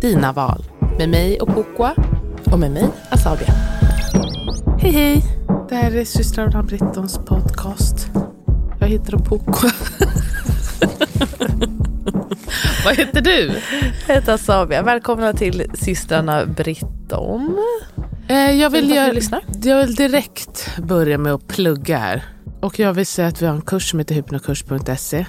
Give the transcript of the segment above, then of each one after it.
dina val. Med mig och Pukwa. Och med mig, Asabia. Hej hej! Det här är systrarna Brittons podcast. Jag heter Pukwa. Vad heter du? Jag heter Asabia. Välkomna till systrarna Britton. Eh, jag, vill lyssnar. jag vill direkt börja med att plugga här. Och jag vill säga att vi har en kurs som heter hypnokurs.se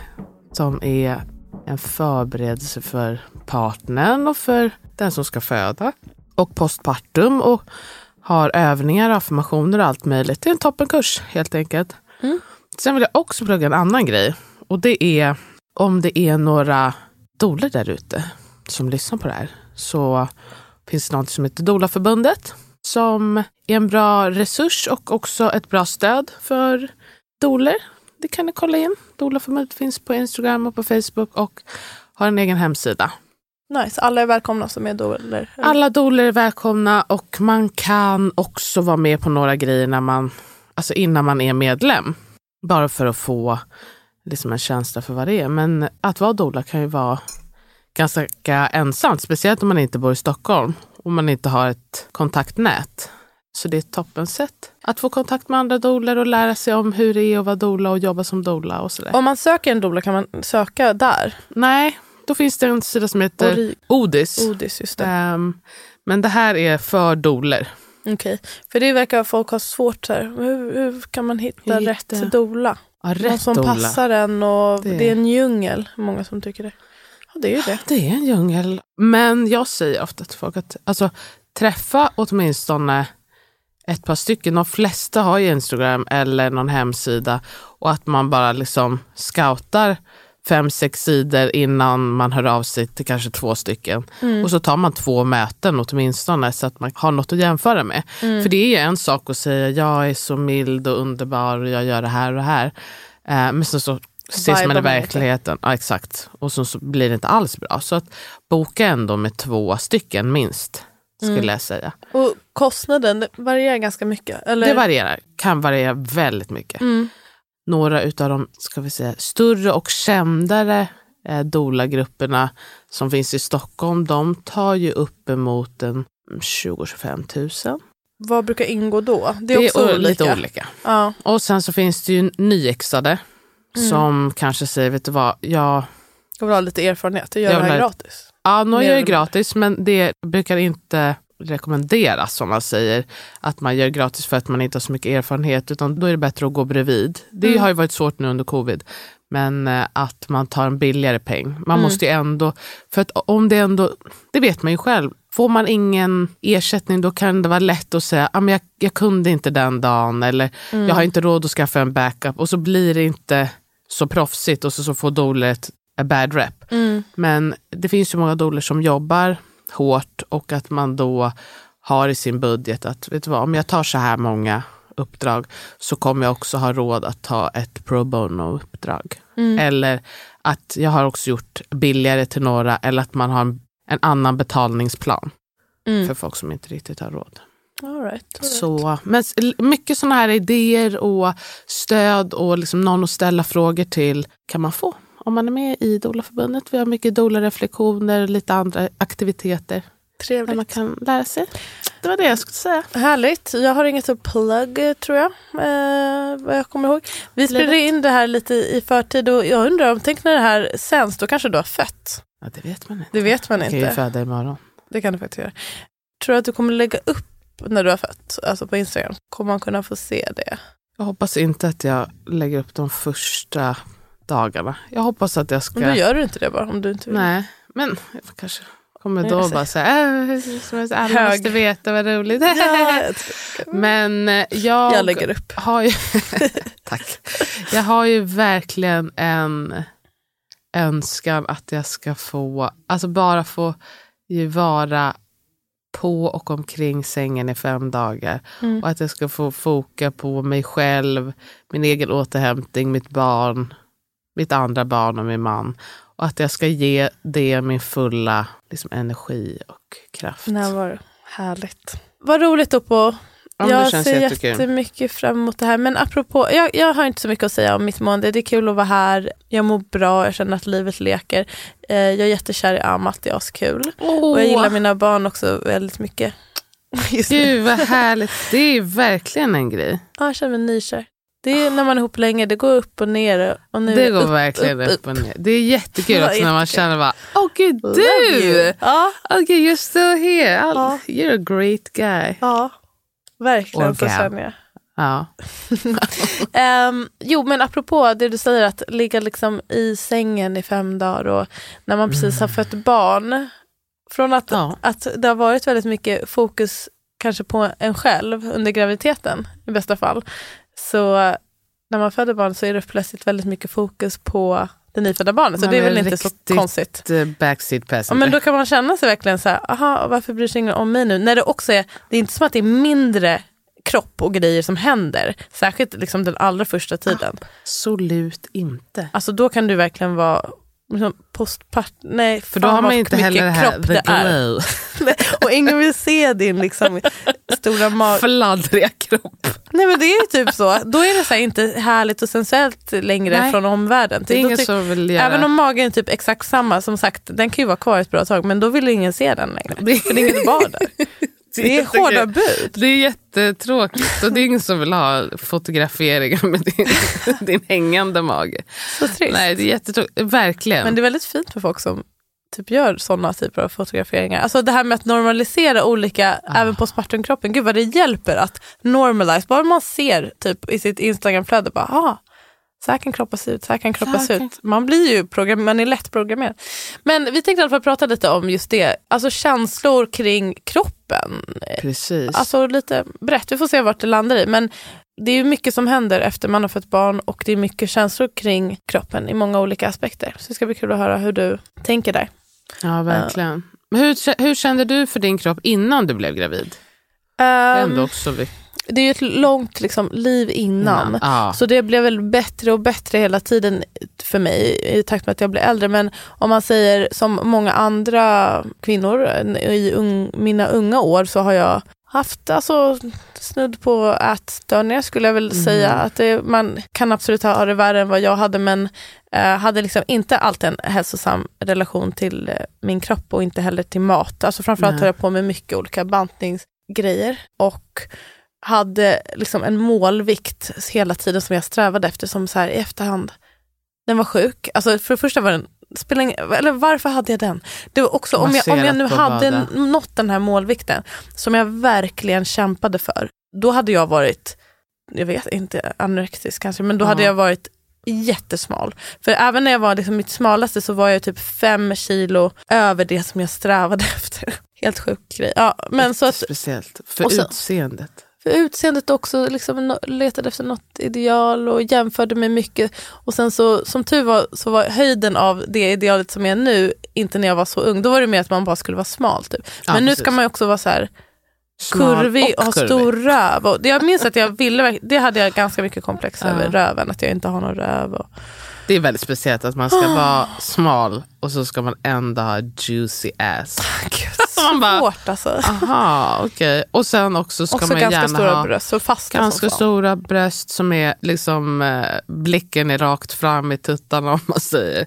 som är en förberedelse för partnern och för den som ska föda. Och postpartum och har övningar, affirmationer och allt möjligt. Det är en toppenkurs helt enkelt. Sen vill jag också plugga en annan grej. Och det är om det är några doler där ute som lyssnar på det här. Så finns det något som heter Dolaförbundet som är en bra resurs och också ett bra stöd för doler. Det kan ni kolla in. Dolaförbundet finns på Instagram och på Facebook och har en egen hemsida. Nice. Alla är välkomna som är doler. Alla doler är välkomna och man kan också vara med på några grejer när man, alltså innan man är medlem. Bara för att få liksom en känsla för vad det är. Men att vara doula kan ju vara ganska ensamt, speciellt om man inte bor i Stockholm och man inte har ett kontaktnät. Så det är ett toppen sätt att få kontakt med andra doulor och lära sig om hur det är att vara doula och jobba som doula och sådär. Om man söker en doula kan man söka där. Nej, då finns det en sida som heter Ori- Odis. Odis, just det. Ehm, men det här är för doulor. Okej. För det verkar folk ha svårt här. Hur, hur kan man hitta Hur rätt hitta- doula? Ja, Någon rätt som doula. passar en och Det- det... är en djungel. Många som tycker det. Ja, det är ju det. Det är en djungel. Men jag säger ofta till folk att alltså, träffa åtminstone ett par stycken. De flesta har ju Instagram eller någon hemsida och att man bara liksom scoutar fem, sex sidor innan man hör av sig till kanske två stycken. Och så tar man två möten åtminstone så att man har något att jämföra med. För det är ju en sak att säga jag är så mild och underbar och jag gör det här och det här. Eh, men sen så ses man i verkligheten. Ja, exakt. Och så, så blir det inte alls bra. Så att boka ändå med två stycken minst, skulle jag säga. Och kostnaden varierar ganska mycket. Eller? Det varierar, kan variera väldigt mycket. Några utav de ska vi säga, större och kändare eh, doula-grupperna som finns i Stockholm, de tar ju uppemot en 20-25 000. Vad brukar ingå då? Det är också o- olika. lite olika. Ja. Och sen så finns det ju nyexade Mm. som kanske säger, vet du vad, jag Jag vill ha lite erfarenhet. Jag gör Jag det här vill gratis. Ja, Mer gör det gratis, men det brukar inte rekommenderas som man säger. Att man gör gratis för att man inte har så mycket erfarenhet, utan då är det bättre att gå bredvid. Det Mm. har ju varit svårt nu under covid. Men eh, att man tar en billigare peng. Man Mm. måste ju ändå, för att om det ändå, det vet man ju själv. Får man ingen ersättning då kan det vara lätt att säga, ah, men jag, jag kunde inte den dagen eller Mm. jag har inte råd att skaffa en backup och så blir det inte så proffsigt och så, så får doula ett a bad rep. Mm. Men det finns ju många doulor som jobbar hårt och att man då har i sin budget att vet du vad, om jag tar så här många uppdrag så kommer jag också ha råd att ta ett pro bono-uppdrag. Mm. Eller att jag har också gjort billigare till några eller att man har en, en annan betalningsplan Mm. för folk som inte riktigt har råd. All right, all right. Så, men mycket sådana här idéer och stöd och liksom någon att ställa frågor till kan man få om man är med i Doula-förbundet. Vi har mycket Doula-reflektioner och lite andra aktiviteter. där Trevligt. man kan lära sig. Det var det jag skulle säga. Härligt. Jag har inget att plugg tror jag. Eh, vad jag kommer ihåg. Vi spelade in det här lite i förtid och jag undrar om, tänk när det här sänds, då kanske du har fött. Ja, det vet man inte. Det vet man Jag kan ju inte. föda imorgon. Det kan du faktiskt göra. Tror du att du kommer lägga upp när du har fött? Alltså på Instagram. Kommer man kunna få se det? Jag hoppas inte att jag lägger upp de första dagarna. Jag hoppas att jag ska... Men då gör du inte det bara om du inte vill. Nej, men jag kanske kommer då jag bara säga äh, alla måste veta vad roligt. Ja, jag Men eh, jag, jag lägger upp. har ju... Tack. Jag har ju verkligen en önskan att jag ska få, alltså bara få ju vara på och omkring sängen i fem dagar. Mm. Och att jag ska få foka på mig själv, min egen återhämtning, mitt barn, mitt andra barn och min man. Och att jag ska ge det min fulla liksom, energi och kraft. Närvaro. Härligt. Vad roligt då på Ja, jag ser jättekul. jättemycket fram emot det här. Men apropå, jag, jag har inte så mycket att säga om mitt mående. Det är kul att vara här. Jag mår bra, jag känner att livet leker. Eh, jag är jättekär i Amat, det är askul. Och jag gillar mina barn också väldigt mycket. Just. Gud vad härligt. Det är verkligen en grej. Ja, jag känner mig nykär. Det är när man är ihop länge, det går upp och ner. Och nu Det går upp, verkligen upp, och ner. Det är jättekul också när man känner bara, åh gud Love du! Ja, Okej, you're still here. Ja. You're a great guy. ja. Verkligen så känner jag. Ja. Ehm, jo, men apropå det du säger att ligga liksom i sängen i fem dagar och när man precis har fött barn. Från att, Ja. att det har varit väldigt mycket fokus kanske på en själv under graviditeten i bästa fall. Så när man föder barn så är det plötsligt väldigt mycket fokus på det nyfödda barnet. Så Man det är är väl inte så riktigt konstigt. Backseat Ja, men då kan man känna sig verkligen så här, aha, varför bryr sig ingen om mig nu? När det också är, det är inte som att det är mindre kropp och grejer som händer. Särskilt liksom den allra första tiden. Absolut inte. Alltså då kan du verkligen vara liksom postpart... Nej, För då har man inte heller det här the glow. Och ingen vill se din liksom, stora mage. Fladdriga kropp. Nej men det är ju typ så. Då är det så här inte härligt och sensuellt längre Nej. från omvärlden. Det är ingen som vill göra... Även om magen är typ exakt samma, som sagt, den kan ju vara kvar ett bra tag, men då vill ingen se den längre. För det är inget barn där. Det är hårda bud. Det är jättetråkigt och det är ingen som vill ha fotograferingar med din, din hängande mage. Så trist. Nej, det är jättetråkigt. Verkligen. Men det är väldigt fint för folk som typ gör sådana typer av fotograferingar. Alltså det här med att normalisera olika, Ah. även postpartumkroppen. Gud vad det hjälper att normalize. Bara man ser typ i sitt Instagramflöde, bara ah, så här kan kroppar se ut, så här kan se här kan- ut. Man blir ju program, man är lätt programmerad. Men vi tänkte i alla fall prata lite om just det, alltså känslor kring kroppen. Precis. Alltså lite brett, vi får se vart det landar i. Men det är ju mycket som händer efter man har fått barn och det är mycket känslor kring kroppen i många olika aspekter. Så det ska bli kul att höra hur du tänker där. ja, verkligen. Men hur, hur kände du för din kropp innan du blev gravid? Det är Ehm, ändå också viktigt. Det är ju ett långt liksom, liv innan. Ja. Så det blev väl bättre och bättre hela tiden för mig i takt med att jag blev äldre. Men om man säger som många andra kvinnor i ung, mina unga år så har jag haft alltså, snudd på ätstörningar skulle jag väl Mm. säga. Att det, man kan absolut ha det värre än vad jag hade men eh, hade liksom inte alltid en hälsosam relation till eh, min kropp och inte heller till mat. Alltså framförallt Nej. tar jag på mig mycket olika bantningsgrejer. Och hade liksom en målvikt hela tiden som jag strävade efter som så här i efterhand, den var sjuk. Alltså för det första var den, spelar ingen, eller varför hade jag den? Det var också om jag, om jag nu hade nått den här målvikten som jag verkligen kämpade för, då hade jag varit, jag vet inte, anorektisk kanske, men då hade Ja. jag varit jättesmal. För även när jag var liksom mitt smalaste så var jag typ fem kilo över det som jag strävade efter. Helt sjuk grej. Ja, men så att Speciellt. För Och så- utseendet. Utseendet också, liksom, letade efter något ideal och jämförde mig mycket. Och sen så, som tur var, så var höjden av det idealet som är nu, inte när jag var så ung. Då var det mer att man bara skulle vara smal. Typ. Ja, Men nu precis. ska man också vara så här kurvig och ha kurvig. stor röv. Och jag minns att jag ville, det hade jag ganska mycket komplex Ja. över röven, att jag inte har någon röv. Och, Det är väldigt speciellt att man ska vara smal och så ska man ändå ha juicy ass. Man bara, Svårt alltså. aha, okej. Och sen också ska Också man ganska gärna stora ha bröst, så fasta ganska som fan. stora bröst som är liksom eh, blicken är rakt fram i tuttarna om man säger.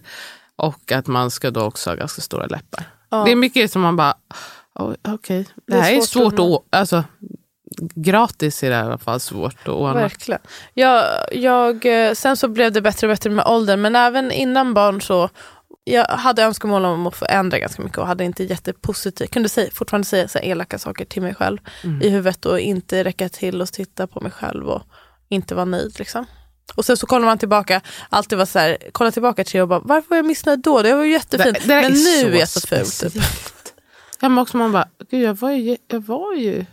Och att man ska då också ha ganska stora läppar. Ja. Det är mycket som man bara, Oj, Okej, Det det är här är svårt svårt att Alltså, gratis är det i alla fall svårt att ordna. Verkligen. Jag, jag, eh, sen så blev det bättre och bättre med åldern, men även innan barn så jag hade önskemål om att förändra ganska mycket och hade inte jättepositivt, kunde säga, fortfarande säga så elaka saker till mig själv Mm. i huvudet och inte räcka till och titta på mig själv och inte vara nöjd. Liksom. Och sen så kollar man tillbaka, alltid var så här, kolla tillbaka till och bara, varför var jag missnöjd då? Det var ju jättefint. Men är nu så är jag så fult. Typ. Ja, men också man bara, gud jag var ju, jag var ju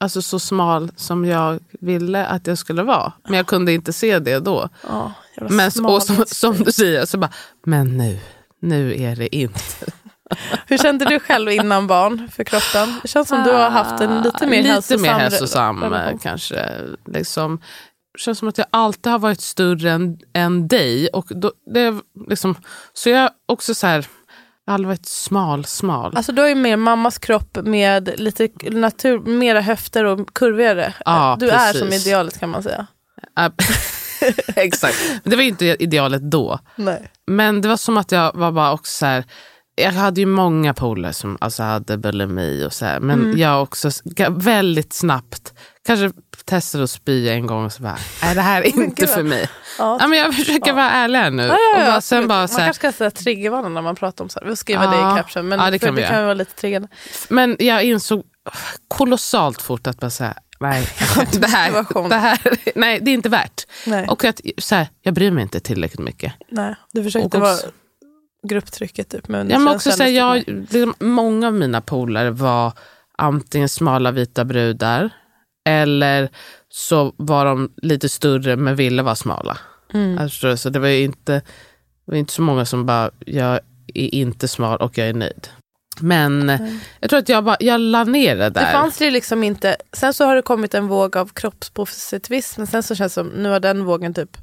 alltså, så smal som jag ville att jag skulle vara. Men jag kunde inte se det då. Ja, Men och som, som du säger, så bara, men nu, nu är det inte. Hur kände du själv innan barn för kroppen? Det känns som du har haft en lite mer lite hälsosam, mer hälsosam eh, kanske. Liksom, det känns som att jag alltid har varit större än, än dig. Och då, det, liksom, så jag också så här, jag har varit smal, smal. Alltså du har ju mer mammas kropp med lite natur, mera höfter och kurvigare. Ja, du är precis. som idealet kan man säga. Exakt. Men det var ju inte idealet då. Nej. Men det var som att jag var bara också så här, jag hade ju många polare som alltså hade bulimi och så här, men Mm. jag också väldigt snabbt kanske testade att spy en gång och så bara, nej det här är inte för mig. Ja. Ja, men jag försöker vara ärlig här nu. Ja, ja, och ja, bara, sen bara man så här, kanske ska säga triggervarning när man pratar om så här. Vi skriva det Ja. i caption. Men Ja, det kan det kan vara lite triggande. men jag insåg kolossalt fort att bara så här, nej, det här, det här, nej det är inte värt. Nej. Och att så här, jag bryr mig inte tillräckligt mycket. Nej. Du försökte Och vara grupptrycket typ. Men Ja, men också, så här, jag, liksom, många av mina polare var antingen smala vita brudar eller så var de lite större men ville vara smala. Mm. Förstår, så det var ju inte, det var inte så många som bara, jag är inte smal och jag är nöjd. Men jag tror att jag, bara, jag la ner det Det där. fanns det liksom inte. Sen så har det kommit en våg av kroppspositivism. Men sen så känns det som, nu har den vågen typ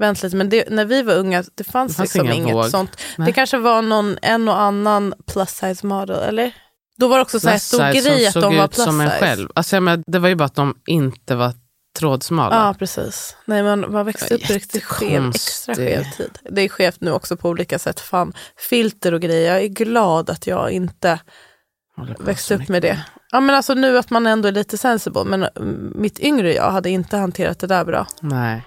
vänt lite. Men det, när vi var unga, det fanns, Det fanns liksom inget våg. sånt. Nej. Det kanske var någon, en och annan plus size model, eller? Då var det också så här stor grej att de såg var ut plus som en själv. Alltså, jag menar, det var ju bara att de inte var trådsmala. Ja, precis. Nej, man, man växte upp riktigt skev, extra skev tid. Det är skevt nu också på olika sätt. Fan, filter och grejer. Jag är glad att jag inte växte upp med det. Ja, men alltså nu att man ändå är lite sensible. Men mm, mitt yngre jag hade inte hanterat det där bra. Nej.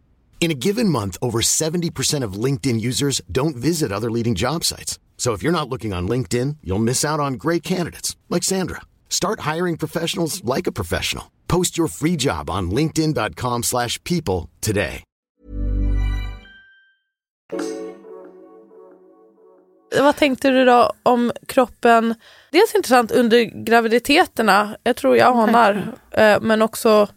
In a given month, over 70% of LinkedIn users don't visit other leading job sites. So if you're not looking on LinkedIn, you'll miss out on great candidates like Sandra. Start hiring professionals like a professional. Post your free job on linkedin.com/people today. Vad tänkte du då om kroppen? Dels intressant under graviditeterna. Jag tror jag anar. eh, Men också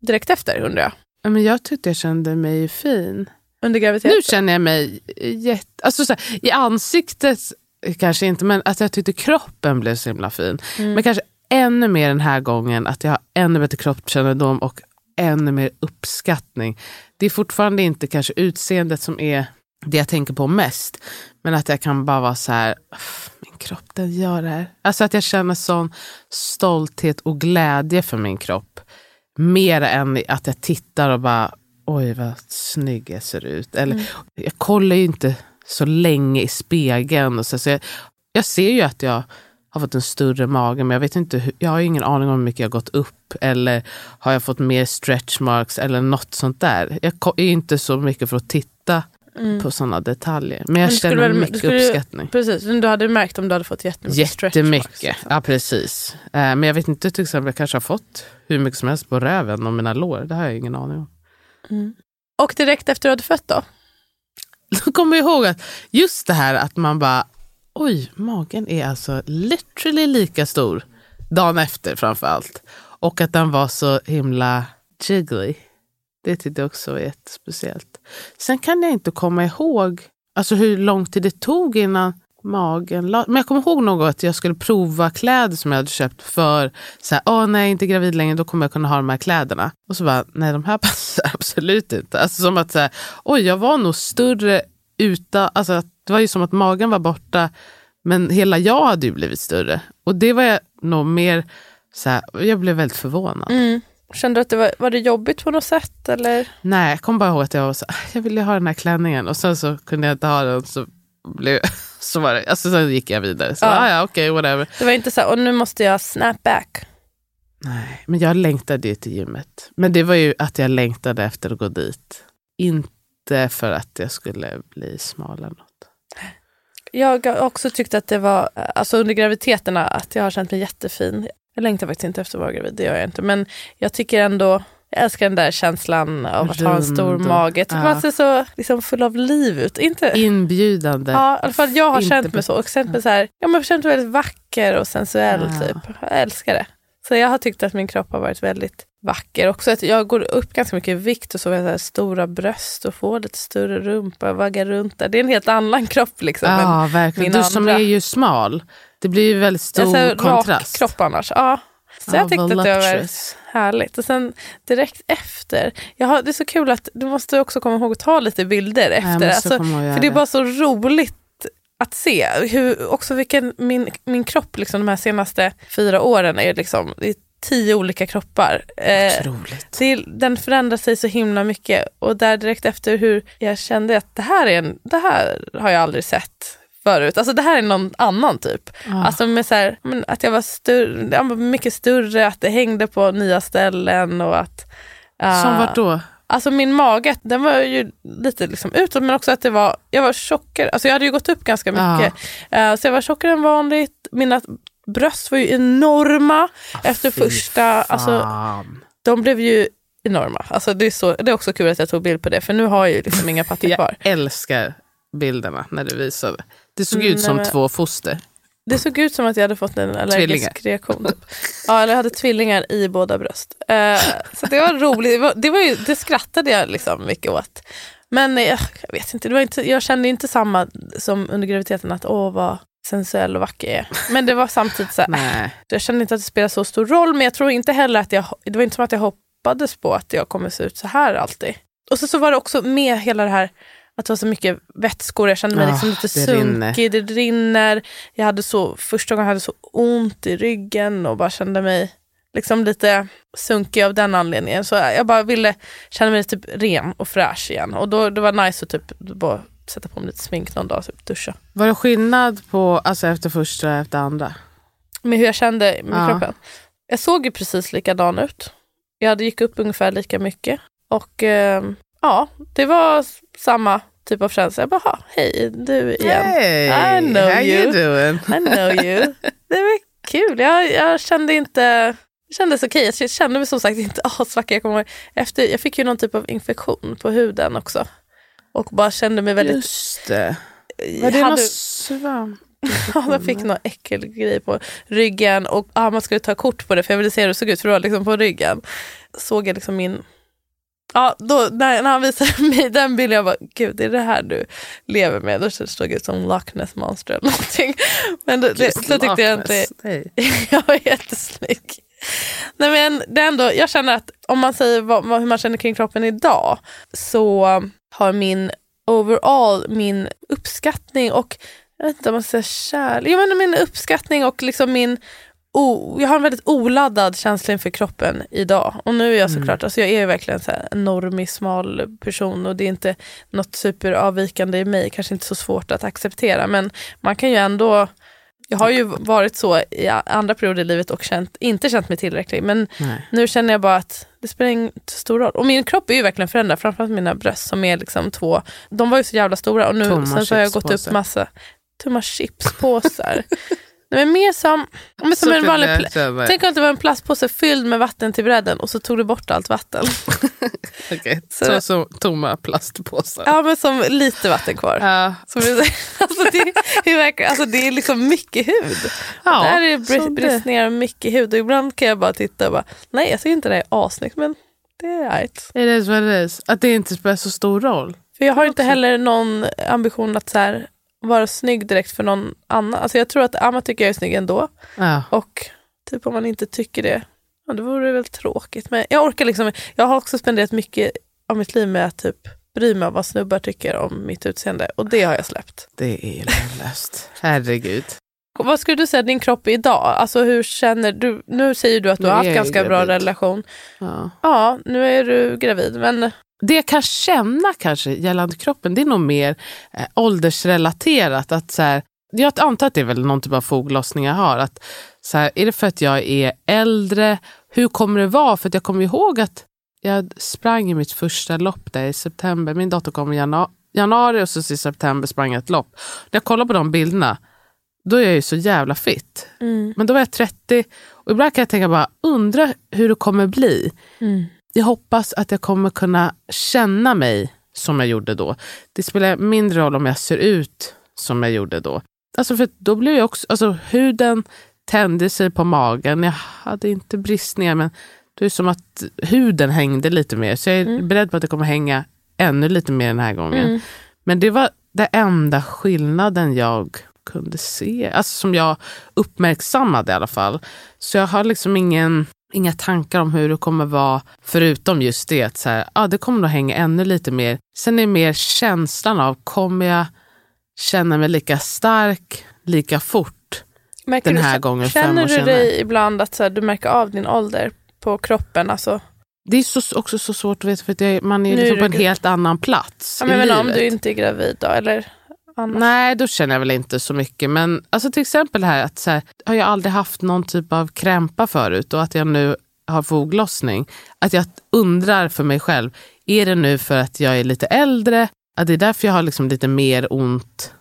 direkt efter undrar jag. Ja, Men jag tyckte jag kände mig fin. Under graviditeten. Nu känner jag mig jätte... Alltså så här, I ansiktet kanske inte, men att jag tyckte kroppen blev så himla fin. Men kanske ännu mer den här gången att jag har ännu bättre kroppskännedom och ännu mer uppskattning. Det är fortfarande inte kanske utseendet som är det jag tänker på mest. Men att jag kan bara vara så här, "Uff, min kropp den gör det här. Alltså att jag känner sån stolthet och glädje för min kropp. Mer än att jag tittar och bara, oj vad snygg jag ser ut. Eller, Jag kollar ju inte så länge i spegeln. Och så, så jag, jag ser ju att jag har fått en större mage, men jag, vet inte hur, jag har ingen aning om hur mycket jag gått upp. Eller har jag fått mer stretch marks eller något sånt där. Jag är inte så mycket för att titta på sådana detaljer. Men jag Men känner väl- mycket skulle- uppskattning. Precis, men du hade märkt om du hade fått jättemycket stretch marks, Jättemycket. liksom. Ja, precis. Eh, Men jag vet inte, till exempel, jag kanske har fått hur mycket som helst på röven och mina lår. Det har jag ingen aning om. Och direkt efter du hade fött då? Då kommer jag ihåg att just det här att man bara, oj, magen är alltså literally lika stor dagen efter framför allt. Och att den var så himla jiggly. Det tyckte jag också var jättespeciellt. Sen kan jag inte komma ihåg alltså hur lång tid det tog innan magen la... Men jag kommer ihåg något att jag skulle prova kläder som jag hade köpt för så här, åh nej, jag är inte gravid längre, då kommer jag kunna ha de här kläderna. Och så bara, nej de här passar absolut inte. Alltså som att så här, oj jag var nog större utan, alltså att det var ju som att magen var borta, men hela jag hade ju blivit större. Och det var jag nog mer, så här, jag blev väldigt förvånad. Mm. Kände du att det var, var det jobbigt på något sätt? Eller? Nej, jag kommer bara ihåg att jag var så jag ville ha den här klänningen och sen så kunde jag inte ha den så blev så var det, alltså sen gick jag vidare. Så, Ja. ja okej, whatever. Det var inte så här, och nu måste jag snap back. Nej, men jag längtade ju till gymmet. Men det var ju att jag längtade efter att gå dit. Inte för att jag skulle bli smal eller något. Jag har också tyckt att det var, alltså under graviditeterna, att jag har känt mig jättefin. Jag längtar faktiskt inte efter att vara gravid, det gör jag inte. Men jag tycker ändå, jag älskar den där känslan av att ha en stor Rund mage. Typ ja. Man ser så liksom, full av liv ut. Inte, Inbjudande. ja, i alla fall jag har inte känt mig så. Och känt mig så här, ja, men jag har känt mig väldigt vacker och sensuell. Ja. Typ. Jag älskar det. Så jag har tyckt att min kropp har varit väldigt vacker. Också att jag går upp ganska mycket i vikt och så har jag stora bröst och får lite större rumpa och vaggar runt där. Det är en helt annan kropp liksom. Ja, verkligen. Du som andra. är ju smal. Det blir ju väldigt så här stor rak kontrast. kropp annars. Ja. Så Ja, jag tyckte att det var härligt. Och sen direkt efter, jag har, det är så kul att du måste också komma ihåg att ta lite bilder efter. Alltså, för det är bara så roligt att se hur, också vilken min, min kropp liksom, de här senaste fyra åren är liksom, det är tio olika kroppar. Eh, Otroligt. det, den förändrar sig så himla mycket och där direkt efter hur jag kände att det här, är en, det här har jag aldrig sett förut. Alltså det här är någon annan typ. Ja. Alltså med så här, att jag var, större, jag var mycket större, att det hängde på nya ställen och att... ah, Som vart då? Alltså min mage, den var ju lite liksom utåt men också att det var, jag var tjockare, alltså jag hade ju gått upp ganska mycket. Eh, så jag var tjockare än vanligt, mina bröst var ju enorma efter Ah, Fy första, alltså de blev ju enorma. Alltså det, är så, det är också kul att jag tog bild på det för nu har jag ju liksom inga pattar kvar. Jag älskar bilderna när du visade. Det såg Mm, ut som nej, men- två foster. Det såg ut som att jag hade fått en allergisk Tvillingar. reaktion. Typ. Ja, eller jag hade tvillingar i båda bröst. Eh, så det var roligt. Det, var, det, var ju, det skrattade jag liksom mycket åt. Men eh, jag vet inte, det var inte, jag kände inte samma som under graviditeten att åh vad sensuell och vacker jag är. Men det var samtidigt så här, Nej. jag kände inte att det spelade så stor roll men jag tror inte heller att jag, det var inte som att jag hoppades på att jag kommer se ut så här alltid. Och så, så var det också med hela det här att det var så mycket vätskor, jag kände mig Ah, liksom lite det rinner. sunkig, det rinner. Jag hade så, första gången hade jag så ont i ryggen och bara kände mig liksom lite sunkig av den anledningen. Så jag bara ville känna mig typ ren och fräsch igen. Och då det var nice att typ bara sätta på mig lite smink någon dag, typ duscha. Var det skillnad på alltså efter första och efter andra? med hur jag kände med Ja. kroppen. Jag såg ju precis likadan ut. Jag hade gick upp ungefär lika mycket. Och eh, ja, det var samma typ av känsla. Jag bara, "Ha, hej du igen. Hey, I know how you you. doing? I know you. Det var kul. Jag, jag kände inte kändes okej. Jag kände mig som sagt inte asvacker. Jag, kommer ihåg, efter, jag fick ju någon typ av infektion på huden också. Och bara kände mig väldigt... Just det. jag Var det hade- någon svamp? Ja, jag fick någon äckelgrej på ryggen och ah, man skulle ta kort på det för jag ville se hur det såg ut för det var liksom på ryggen. Såg jag liksom min... Ja, då, när, när han visade mig den bilden jag bara, gud det är det här du lever med. Då såg jag ut som Loch Ness monster eller någonting. Men då, det, då tyckte jag inte, jag var jättesnygg. Nej, men det är ändå, jag känner att om man säger vad, hur man känner kring kroppen idag så har min overall, min uppskattning och jag vet inte om man säga kärlek, jag menar min uppskattning och liksom min o, jag har en väldigt oladdad känsla inför kroppen idag. Och nu är jag såklart, alltså jag är ju verkligen så en normig smal person och det är inte något superavvikande i mig, kanske inte så svårt att acceptera men man kan ju ändå Jag har ju varit så i andra perioder i livet och känt, inte känt mig tillräcklig. Men Nej. nu känner jag bara att det spelar inte stor roll. Och min kropp är ju verkligen förändrad, framförallt mina bröst som är liksom två. De var ju så jävla stora och nu Tomma sen så har jag gått upp massa tomma chipspåsar. Nej, men mer som, men som en vanlig... känna. Tänk om det var en plastpåse fylld med vatten till bredden och så tog du bort allt vatten. Okej, Så- Så, så tomma plastpåsar. Ja men som lite vatten kvar. Ja. Som alltså det, det, verkar, alltså det är liksom mycket hud. Ja, där är det så bris- det- bristningar och mycket hud. Och ibland kan jag bara titta och bara, nej jag tycker inte det är assnyggt men det är right. It is what it is. Att det inte spelar så stor roll. För jag har inte heller någon ambition att så här, vara snygg direkt för någon annan. Alltså jag tror att Amma tycker jag är snygg ändå. Ja. Och typ om man inte tycker det, ja, då vore det väl tråkigt. Men jag orkar liksom, jag har också spenderat mycket av mitt liv med att typ bry mig om vad snubbar tycker om mitt utseende. Och det har jag släppt. Det är lönlöst. Herregud. Vad skulle du säga din kropp är idag? Alltså hur känner du? Nu säger du att du Nu har haft ganska bra gravid. relation. Ja. Ja, nu är du gravid. Men Det jag kan känna kanske gällande kroppen, det är nog mer eh, åldersrelaterat. Att så här, jag antar att det är väl någon typ av foglossning jag har. Att, så här, är det för att jag är äldre? Hur kommer det vara? För jag kommer ihåg att jag sprang i mitt första lopp där i september. Min dotter kom i jana- januari och så i september sprang jag ett lopp. När jag kollar på de bilderna, då är jag ju så jävla fit. Men då var jag 30 och ibland kan jag tänka bara, undra hur det kommer bli. Jag hoppas att jag kommer kunna känna mig som jag gjorde då. Det spelar mindre roll om jag ser ut som jag gjorde då. Alltså för då blev jag också, alltså huden tände sig på magen. Jag hade inte bristningar men det är som att huden hängde lite mer. Så jag är beredd på att det kommer hänga ännu lite mer den här gången. Men det var den enda skillnaden jag kunde se, alltså som jag uppmärksammade i alla fall. Så jag har liksom ingen, inga tankar om hur det kommer vara, förutom just det att så här, ah, det kommer nog hänga ännu lite mer. Sen är det mer känslan av, kommer jag känna mig lika stark, lika fort? märker Den du, här gången, fem känner du dig ibland att så här, du märker av din ålder på kroppen? Alltså, Det är så, också så svårt att veta för att jag, man är är liksom du på en helt annan plats ja, i men, men om livet. du inte är gravid då? Eller annars? Nej, då känner jag väl inte så mycket. Men alltså till exempel här att så här, har jag aldrig haft någon typ av krämpa förut och att jag nu har foglossning. Att jag undrar för mig själv, är det nu för att jag är lite äldre? Att det är därför jag har liksom lite mer ont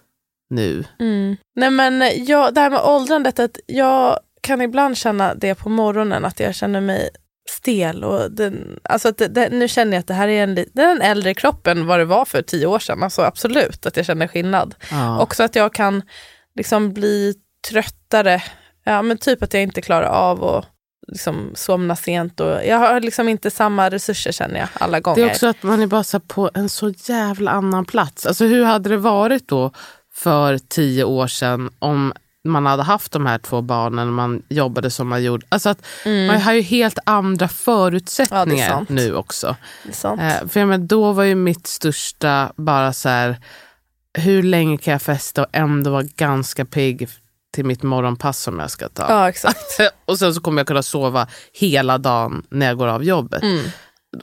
nu. Mm. Nej men jag, det här med åldrandet, att jag kan ibland känna det på morgonen, att jag känner mig stel. Och den, alltså det, det, nu känner jag att det här är en, det är en äldre kropp än vad det var för tio år sedan. Alltså absolut att jag känner skillnad. Ja. Också att jag kan liksom bli tröttare. Ja, men typ att jag inte klarar av att liksom somna sent. Och jag har liksom inte samma resurser känner jag alla gånger. Det är också att man är bara så på en så jävla annan plats. Alltså hur hade det varit då för tio år sedan om man hade haft de här två barnen och man jobbade som man gjorde. Alltså att Man har ju helt andra förutsättningar sant. nu också. Är. Eh, för jag menar, då var ju mitt största bara så här, hur länge kan jag festa och ändå vara ganska pigg till mitt morgonpass som jag ska ta. Ja exakt. och sen så kommer jag kunna sova hela dagen när jag går av jobbet.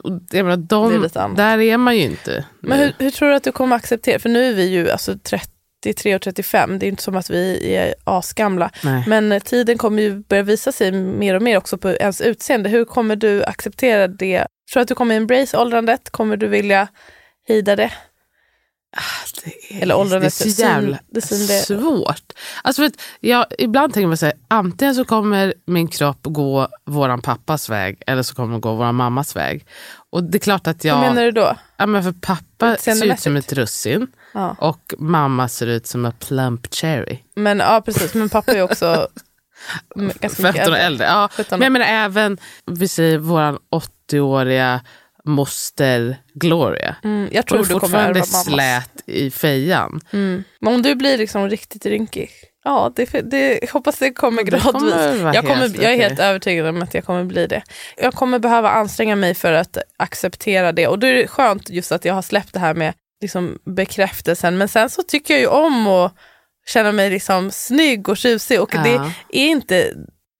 Och jag menar, är de, annat. där är man ju inte. Men hur, hur tror du att du kommer acceptera, för nu är vi ju alltså 33 och 35, det är inte som att vi är asgamla. Nej. Men tiden kommer ju börja visa sig mer och mer också på ens utseende. Hur kommer du acceptera det? Tror du att du kommer embrace åldrandet? Kommer du vilja hejda det? Det är, Eller åldrandet, det är så jävla det svårt. Alltså för att jag, ibland tänker man så här, antingen så kommer min kropp gå våran pappas väg eller så kommer den gå våran mammas väg. Och det är klart att jag... Vad menar du då? Ja, men för pappa ser ut som ett russin Ja. och mamma ser ut som en plump cherry. Men ja precis, men pappa är också ganska mycket 15 år äldre. Ja. 17. Men jag menar även, vi säger våran 80-åriga moster Gloria. Mm, jag tror du kommer ärva mammas. slät i fejan. Mm. Men om du blir liksom riktigt rynkig, ja det, det hoppas det kommer Det gradvis. kommer vara jag, kommer, jag är helt övertygad om att jag kommer bli det. Jag kommer behöva anstränga mig för att acceptera det och då är det skönt just att jag har släppt det här med liksom bekräftelsen. Men sen så tycker jag ju om att känna mig liksom snygg och tjusig och det Ja. är inte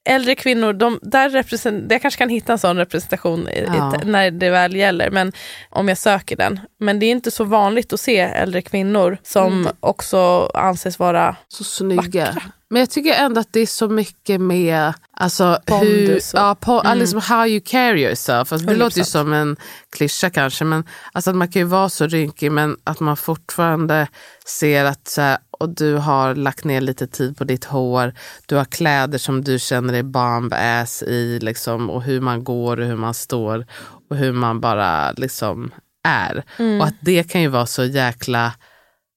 Äldre kvinnor, de, där represent, jag kanske kan hitta en sån representation i, Ja. i, när det väl gäller, men om jag söker den. Men det är inte så vanligt att se äldre kvinnor som Mm. också anses vara Så snygga. vackra. Men jag tycker ändå att det är så mycket med alltså, hur, ja, på, Mm. liksom how you carry yourself. Alltså, det 100%. låter ju som en klyscha kanske, men alltså, att man kan ju vara så rynkig men att man fortfarande ser att så här, och du har lagt ner lite tid på ditt hår, du har kläder som du känner dig bomb ass i liksom, och hur man går och hur man står och hur man bara liksom är. Mm. Och att det kan ju vara så jäkla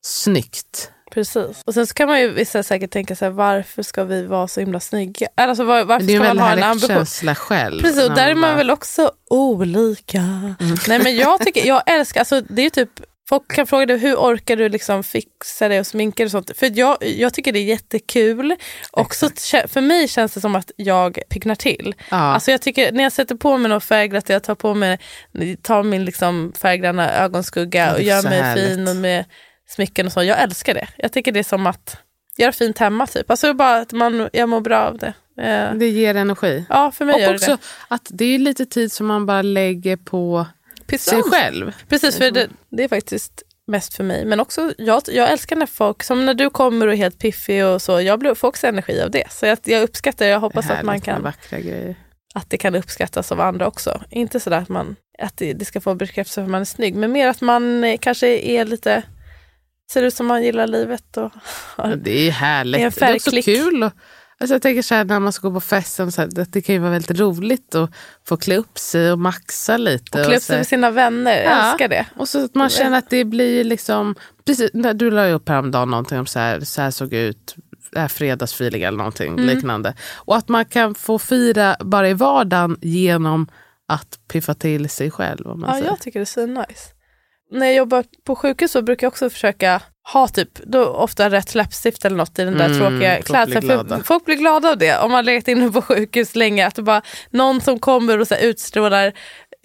snyggt. Precis. Och sen så kan man ju vissa säkert tänka sig varför ska vi vara så himla snygga? Alltså var, varför det är ska man ha en ambition? känsla själv. Precis, och där är man bara- Mm. väl också olika. Nej men jag tycker, jag älskar, alltså det är typ Folk kan fråga dig hur orkar du liksom fixa dig och sminka dig och sånt. För jag, jag tycker det är jättekul. Och så, för mig känns det som att jag picknar till. Ja. Alltså jag tycker när jag sätter på mig något färgglatt, jag tar på mig tar min liksom färggranna ögonskugga och det är gör så mig härligt. fin och med smycken och så. Jag älskar det. Jag tycker det är som att göra fint hemma typ. Alltså bara att man, jag mår bra av det. Eh, Det ger energi. Ja, för mig Och gör det också att det är lite tid som man bara lägger på det. sig själv. Precis, för det, det är faktiskt mest för mig. Men också, jag, jag älskar när folk, som när du kommer och är helt piffig och så, jag blir- får också energi av det. Så jag, jag uppskattar det, jag hoppas Det att man kan, vackra grejer. att det kan uppskattas av andra också. Inte sådär att, man, att det, det ska få bekräftelse för att man är snygg, men mer att man eh, kanske är lite, ser ut som man gillar livet. Och, Ja, Det är härligt. Det är en det är också kul. Och, alltså jag tänker så här, när man ska gå på festen, så här, det kan ju vara väldigt roligt att få klä upp sig och maxa lite. och klä upp sig med sina vänner, jag Ja. älskar det. Och så att man känner att det blir liksom... Precis, du la ju upp häromdagen någonting om så här, så här såg ut, det här fredagsfeeling eller någonting Mm. liknande. Och att man kan få fira bara i vardagen genom att piffa till sig själv. Ja, säger. jag tycker det är så nice. När jag jobbar på sjukhus så brukar jag också försöka ha typ, då ofta rätt läppstift eller något i den där Mm, tråkiga folk klädseln. blir För glada. folk blir glada av det. Om man legat inne på sjukhus länge, att det bara någon som kommer och så utstrålar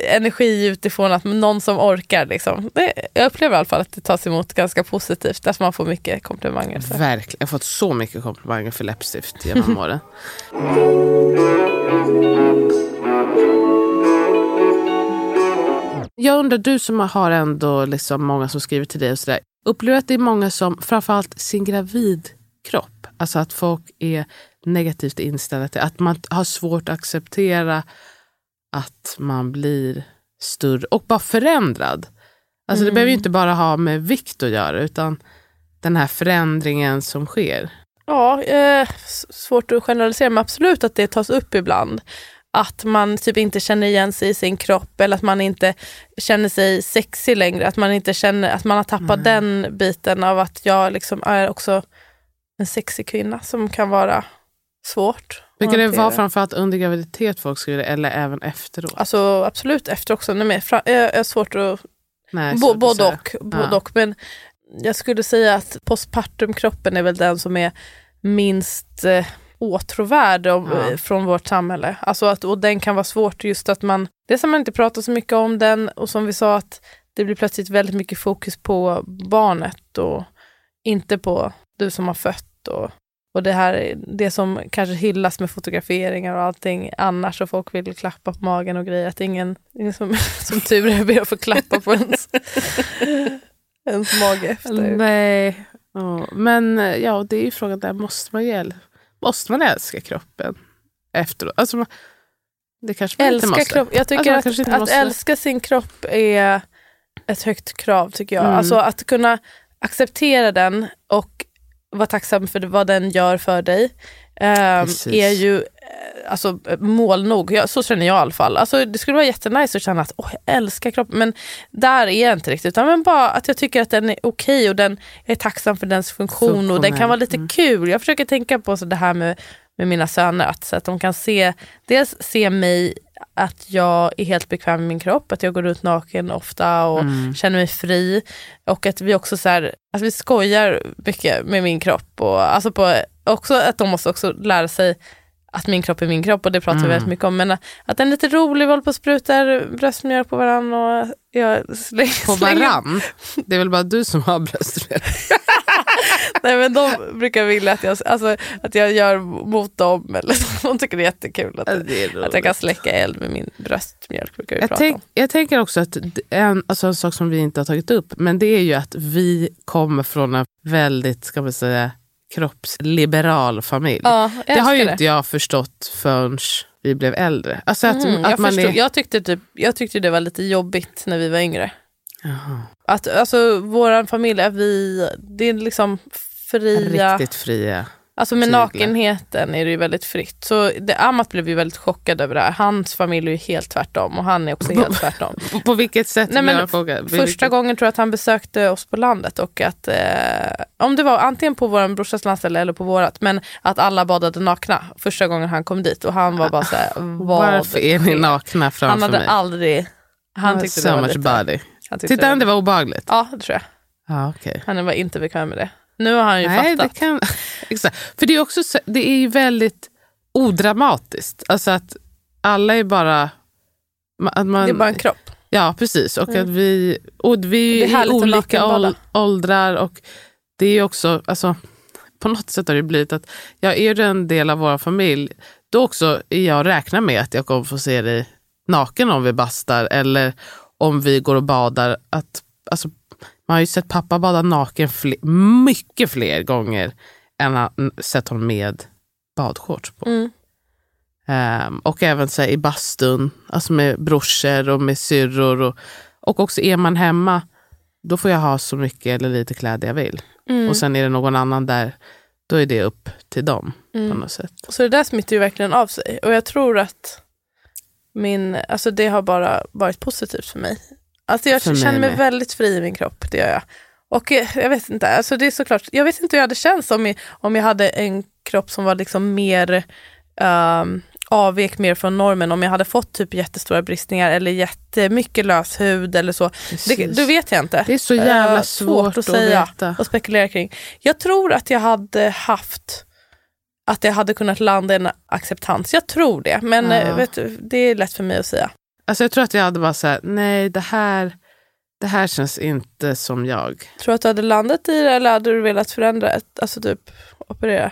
energi utifrån, att någon som orkar. Liksom. Det, jag upplever i alla fall att det tas emot ganska positivt, att man får mycket komplimanger. Så. Verkligen. Jag har fått så mycket komplimanger för läppstift genom åren. Jag undrar, du som har ändå liksom många som skriver till dig och sådär. Upplever att det är många som, framförallt sin gravidkropp, alltså att folk är negativt inställda till, att man har svårt att acceptera att man blir större och bara förändrad. Alltså det behöver ju inte bara ha med vikt att göra utan den här förändringen som sker. Ja, eh, svårt att generalisera, men absolut att det tas upp ibland. Att man typ inte känner igen sig i sin kropp eller att man inte känner sig sexig längre. Att man inte känner att man har tappat den biten av att jag liksom är också en sexig kvinna som kan vara svårt. Brukar det vara framförallt under graviditet folk skriver det eller även efteråt? Alltså absolut efter också. Nej, men jag har svårt att Nej, Bo, både och, både Ja. och. Men jag skulle säga att postpartumkroppen är väl den som är minst eh, åtråvärd om, Ja. eh, från vårt samhälle. Alltså att, och den kan vara svårt just att man, det som man inte pratar så mycket om den och som vi sa att det blir plötsligt väldigt mycket fokus på barnet och inte på du som har fött. Och, och det här det som kanske hyllas med fotograferingar och allting annars och folk vill klappa på magen och grejer. Att ingen, ingen som, som tur är ber att få klappa på ens, ens mage efter. Nej. Ja, Men eh, ja, det är ju frågan där, måste man, ju, måste man älska kroppen efteråt? Alltså, det kanske man inte Älska måste. kropp. Jag tycker Alltså, att, inte att måste. älska sin kropp är ett högt krav tycker jag. Mm. Alltså att kunna acceptera den och vara tacksam för vad den gör för dig. Precis. är ju alltså, mål nog. Jag, så känner jag i alla fall. Alltså, det skulle vara jättenice att känna att åh, jag älskar kroppen. Men där är jag inte riktigt. Utan men bara att jag tycker att den är okej och den, jag är tacksam för dens funktion. Och den kan vara lite Mm. kul. Jag försöker tänka på så det här med, med mina söner. Att, så att de kan se, dels se mig att jag är helt bekväm med min kropp, att jag går ut naken ofta och Mm. känner mig fri. Och att vi också så här, att vi skojar mycket med min kropp. Och, alltså på, också att de måste också lära sig att min kropp är min kropp och det pratar vi Mm. väldigt mycket om. Men att den är lite rolig, vi håller på och sprutar bröstmjölk på varandra och jag slänger, På varann? Det är väl bara du som har bröstmjölk? Nej men de brukar vilja att jag, alltså, att jag gör mot dem. Eller så. De tycker det är jättekul att, är att jag kan släcka eld med min bröstmjölk. Brukar vi Jag, prata tänk, om. jag tänker också att en, alltså en sak som vi inte har tagit upp, men det är ju att vi kommer från en väldigt, ska man säga, kroppsliberal familj. Ja, det har ju inte jag förstått förrän vi blev äldre. Alltså att, Mm, att jag, man förstod, är... jag, tyckte typ, jag tyckte det var lite jobbigt när vi var yngre. Jaha, Att, alltså, vår familj, är vi, det är liksom fria. riktigt fria. Alltså med tyglar. nakenheten är det ju väldigt fritt. Så det, Amat blev ju väldigt chockad över det här. Hans familj är ju helt tvärtom och han är också helt tvärtom. På, vilket sätt Nej, men? Första Vilket- gången tror jag att han besökte oss på landet och att, eh, om det var antingen på vår brorsas landställe eller på vårat, men att alla badade nakna första gången han kom dit och han var bara såhär, vad Varför är ni nakna Han framför hade mig? aldrig, han tyckte so det var much lite, body. han tyckte Titta, det var obehagligt. Ja, det tror jag. Ja, okej. Han var inte bekväm med det. Nu har han ju Nej, fattat. det kan... Exakt. För det är, också, så- det är ju väldigt odramatiskt. Alltså att alla är bara... Att man, Det är bara en kropp. Ja, precis. Och att vi, och vi Det är är i olika ål- åldrar. Och det är också... Alltså, på något sätt har det blivit att jag är en del av vår familj. Då också är jag räknar med att jag kommer få se dig naken om vi bastar eller om vi går och badar. Att, alltså, man har ju sett pappa bada naken fler, mycket fler gånger än han sett honom med badshorts på. Mm. Ehm, och även så här, i bastun, alltså med brorsor och med syrror. Och, och också är man hemma, då får jag ha så mycket eller lite kläder jag vill. Mm. Och sen är det någon annan där, då är det upp till dem på Mm. något sätt. Så det där smittar ju verkligen av sig. Och jag tror att min, alltså det har bara varit positivt för mig. Alltså jag känner mig med. väldigt fri i min kropp, det gör jag. Och eh, jag vet inte, alltså det är såklart, jag vet inte hur jag hade känts om jag, om jag hade en kropp som var liksom mer um, avvek mer från normen om jag hade fått typ jättestora bristningar eller jättemycket lös hud eller så. Det, det vet jag inte. Det är så jävla Eh, svårt, att säga veta. och spekulera kring. Jag tror att jag hade haft att jag hade kunnat landa i en acceptans. Jag tror det, men Ja. eh, vet du, det är lätt för mig att säga. Alltså jag tror att jag hade bara sagt, nej det här, det här känns inte som jag. Tror du att du hade landat i det eller hade du velat förändra, ett, alltså typ operera?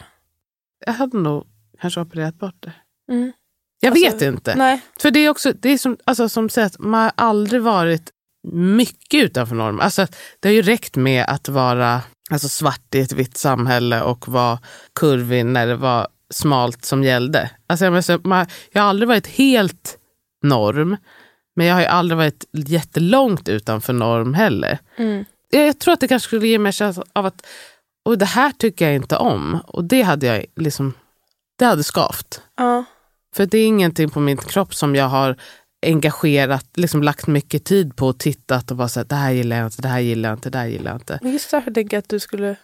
Jag hade nog kanske opererat bort det. Mm. Jag Alltså, vet inte. Nej. För det är också, det är som, alltså, som sagt, man har aldrig varit mycket utanför normen. Alltså, det har ju räckt med att vara alltså, svart i ett vitt samhälle och vara kurvig när det var smalt som gällde. Alltså, jag, menar, så man, jag har aldrig varit helt norm, men jag har ju aldrig varit jättelångt utanför norm heller. Mm. Jag, jag tror att det kanske skulle ge mig känslan av att och det här tycker jag inte om. Och det hade jag liksom, det hade skavt. Ja. För det är ingenting på min kropp som jag har engagerat, liksom lagt mycket tid på och tittat och bara sagt det här gillar jag inte, det här gillar jag inte, det här gillar jag inte. Men Just därför tänker jag att du skulle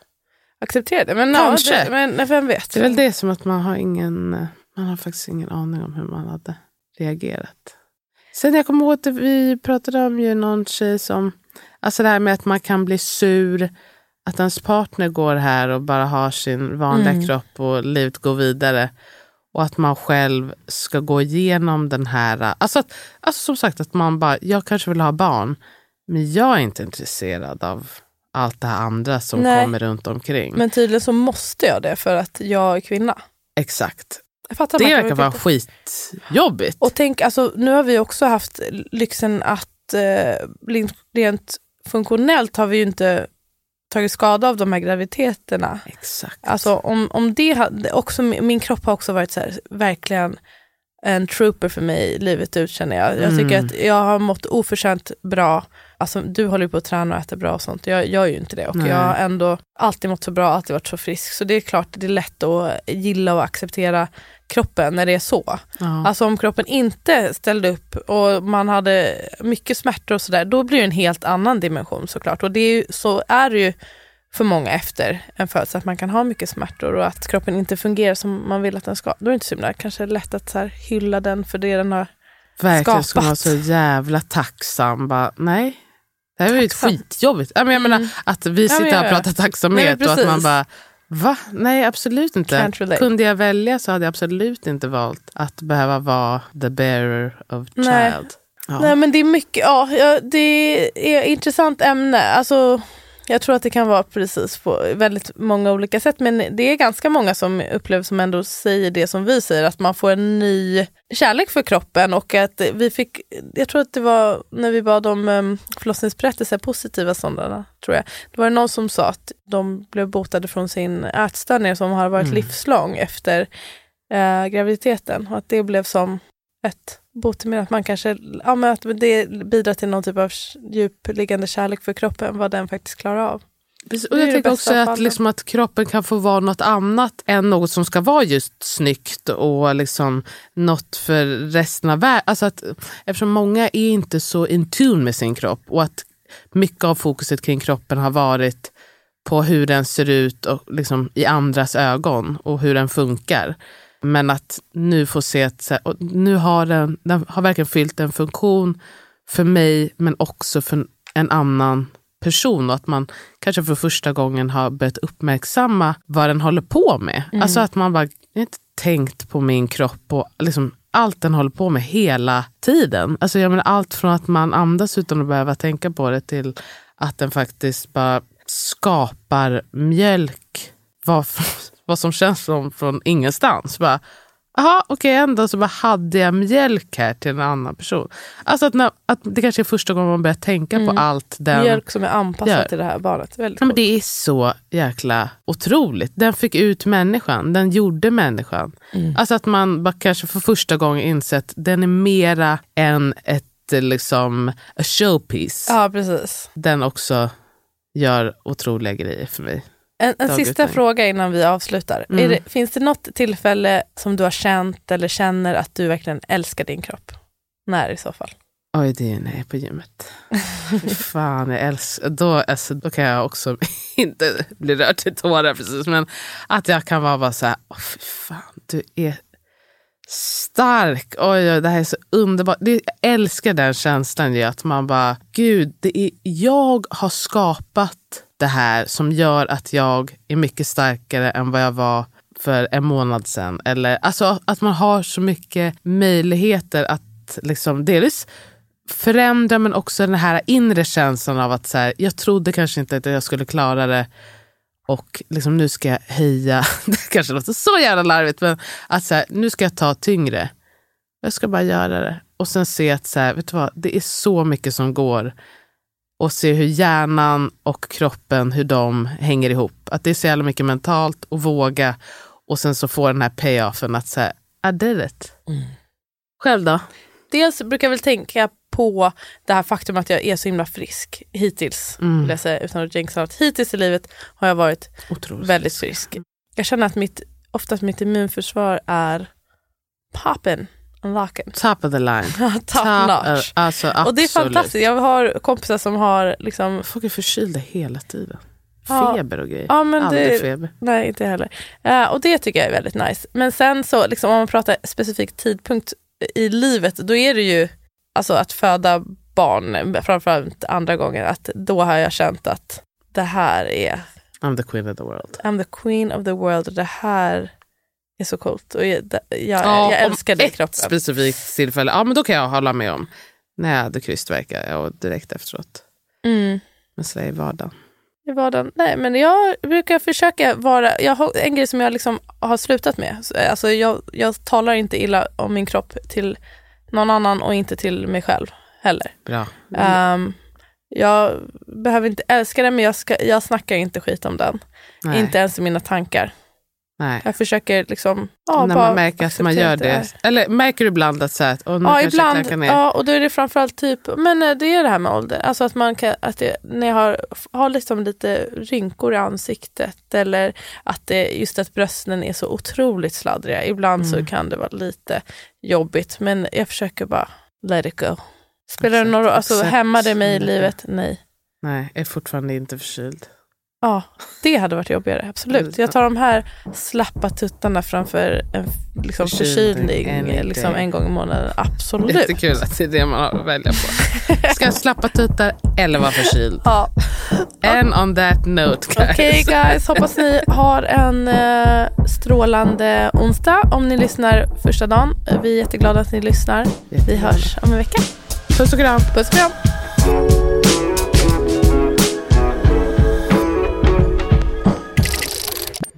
acceptera det. Men, Kanske. Ja, det, men vem vet? Det är väl det som att man har ingen, man har faktiskt ingen aning om hur man hade reagerat. Sen jag kommer ihåg att vi pratade om ju någon tjej som, alltså det här med att man kan bli sur, att ens partner går här och bara har sin vanliga Mm. kropp och livet går vidare. Och att man själv ska gå igenom den här, alltså, att, alltså som sagt att man bara, jag kanske vill ha barn, men jag är inte intresserad av allt det här andra som Nej. kommer runt omkring. Men tydligen så måste jag det för att jag är kvinna. Exakt. Det verkar vara skitjobbigt. Och tänk, alltså, nu har vi också haft lyxen att eh, rent- rent funktionellt har vi ju inte tagit skada av de här graviditeterna. Exakt. Alltså om, om det hade, också, min kropp har också varit så här, verkligen en trooper för mig livet ut känner jag. Jag tycker Mm. att jag har mått oförtjänt bra. Alltså, du håller ju på att träna och äta bra och sånt. Jag gör ju inte det. Och Nej. jag har ändå alltid mått så bra, alltid varit så frisk. Så det är klart det är lätt att gilla och acceptera kroppen när det är så. ja. Alltså om kroppen inte ställde upp och man hade mycket smärtor och sådär, då blir det en helt annan dimension såklart. Och det är ju, så är det ju för många efter en födsel, att man kan ha mycket smärtor och att kroppen inte fungerar som man vill att den ska. Då är det inte så himla kanske lätt att så hylla den för det den har. Verkligen ska man vara skapat. så jävla tacksam. Bara, nej, det här var ju skitjobbigt. Jag menar, Mm. att vi sitter här och pratar tacksamhet Nej, och att man bara, va? Nej, absolut inte. Kunde jag välja så hade jag absolut inte valt att behöva vara the bearer of Nej. child. Ja. Nej men det är mycket, ja det är ett intressant ämne. Alltså, jag tror att det kan vara precis på väldigt många olika sätt. Men det är ganska många som upplever som ändå säger det som vi säger, att man får en ny kärlek för kroppen och att vi fick, jag tror att det var när vi bad om um, förlossningsberättelser, positiva sådana, tror jag. Det var någon som sa att de blev botade från sin ätstörning som har varit mm. livslång efter uh, graviditeten och att det blev som ett botemedel, att man kanske, ja men att det bidrar till någon typ av djupliggande kärlek för kroppen, vad den faktiskt klarar av. Och jag tänker också att, liksom att kroppen kan få vara något annat än något som ska vara just snyggt och liksom något för resten av världen. Alltså att, eftersom många är inte så in tune med sin kropp och att mycket av fokuset kring kroppen har varit på hur den ser ut och liksom i andras ögon och hur den funkar. Men att nu få se att nu har den, den har verkligen fyllt en funktion för mig men också för en annan person och att man kanske för första gången har börjat uppmärksamma vad den håller på med. Mm. Alltså att man bara inte tänkt på min kropp och liksom allt den håller på med hela tiden. Alltså jag menar allt från att man andas utan att behöva tänka på det till att den faktiskt bara skapar mjölk. Vad, vad som känns som från ingenstans. Bara, Jaha, okej, okay, ändå så bara hade jag mjölk här till en annan person. Alltså att, när, att det kanske är första gången man börjar tänka mm. på allt den Mjölk som är anpassad gör. till det här barnet. Väldigt ja, men det är så jäkla otroligt. Den fick ut människan, den gjorde människan. Mm. Alltså att man bara kanske för första gången insett den är mera än ett liksom a showpiece. Ja, precis. Den också gör otroliga grejer för mig. En, en sista fråga innan vi avslutar. Mm. Det, finns det något tillfälle som du har känt eller känner att du verkligen älskar din kropp? När i så fall? Oj, det är är på gymmet. fan, jag älskar... Då, alltså, då kan jag också inte bli rörd till tårar precis. Men att jag kan vara bara så här, oh, fy fan, du är stark. Oj, oj, det här är så underbart. jag älskar den känslan, att man bara, gud, det är, jag har skapat det här som gör att jag är mycket starkare än vad jag var för en månad sedan. Eller, alltså att man har så mycket möjligheter att liksom, delvis förändra men också den här inre känslan av att så här, jag trodde kanske inte att jag skulle klara det och liksom, nu ska jag höja, det kanske låter så jävla larvigt, men att så här, nu ska jag ta tyngre. Jag ska bara göra det. Och sen se att så här, vet du vad, det är så mycket som går och se hur hjärnan och kroppen, hur de hänger ihop. Att det är så jävla mycket mentalt och våga och sen så få den här payoffen att säga, I did it. Mm. Själv då? Dels brukar jag väl tänka på det här faktum att jag är så himla frisk hittills. Mm. Vill jag säga, utan att jinxa något. Hittills i livet har jag varit Otroligt. väldigt frisk. Jag känner att mitt, oftast mitt immunförsvar är poppen. Unlocken. Top of the line. Top, Top notch. Uh, alltså, och det är fantastiskt. Jag har kompisar som har... Liksom... Folk är förkylda hela tiden. Feber och grejer. Ja, men Aldrig det, feber. Nej, inte heller. Uh, och det tycker jag är väldigt nice. Men sen så, liksom, om man pratar specifik tidpunkt i livet, då är det ju alltså, att föda barn, framförallt andra gånger, att då har jag känt att det här är... I'm the queen of the world. I'm the queen of the world. Det här är så coolt. Och jag, jag, ja, jag älskar det i kroppen. Ett specifikt tillfälle, ja men då kan jag hålla med om. När jag hade krystvärkar och direkt efteråt. Mm. Men så i vardagen. I vardagen? Nej, men jag brukar försöka vara... Jag har en grej som jag liksom har slutat med. Alltså jag, jag talar inte illa om min kropp till någon annan och inte till mig själv heller. Bra. Um, jag behöver inte älska den, men jag, ska, jag snackar inte skit om den. Nej. Inte ens i mina tankar. Nej. Jag försöker liksom... Ja, När man märker att man gör det. det. Eller märker du ibland att så här, och ja, ibland. Ja, och då är det framförallt typ, men eh, det är det här med ålder. Alltså att man kan, att det, när jag har, har liksom lite rynkor i ansiktet eller att det, just att brösten är så otroligt sladdriga. Ibland mm. så kan det vara lite jobbigt, men jag försöker bara let it go. Spelar det någon roll? Alltså, hämmar det mig i livet? Nej. Nej, jag är fortfarande inte förkyld. Ja, det hade varit jobbigare. Absolut. Jag tar de här slappa tuttarna framför en liksom, förkylning en, liksom, en gång i månaden. Absolut. Jättekul att det är det man har att välja på. Ska jag slappa tuttar eller vara förkyld? Ja. And on that note guys. Okej okay, guys, hoppas ni har en uh, strålande onsdag om ni lyssnar första dagen. Vi är jätteglada att ni lyssnar. Vi hörs om en vecka. Puss och kram. Puss och kram.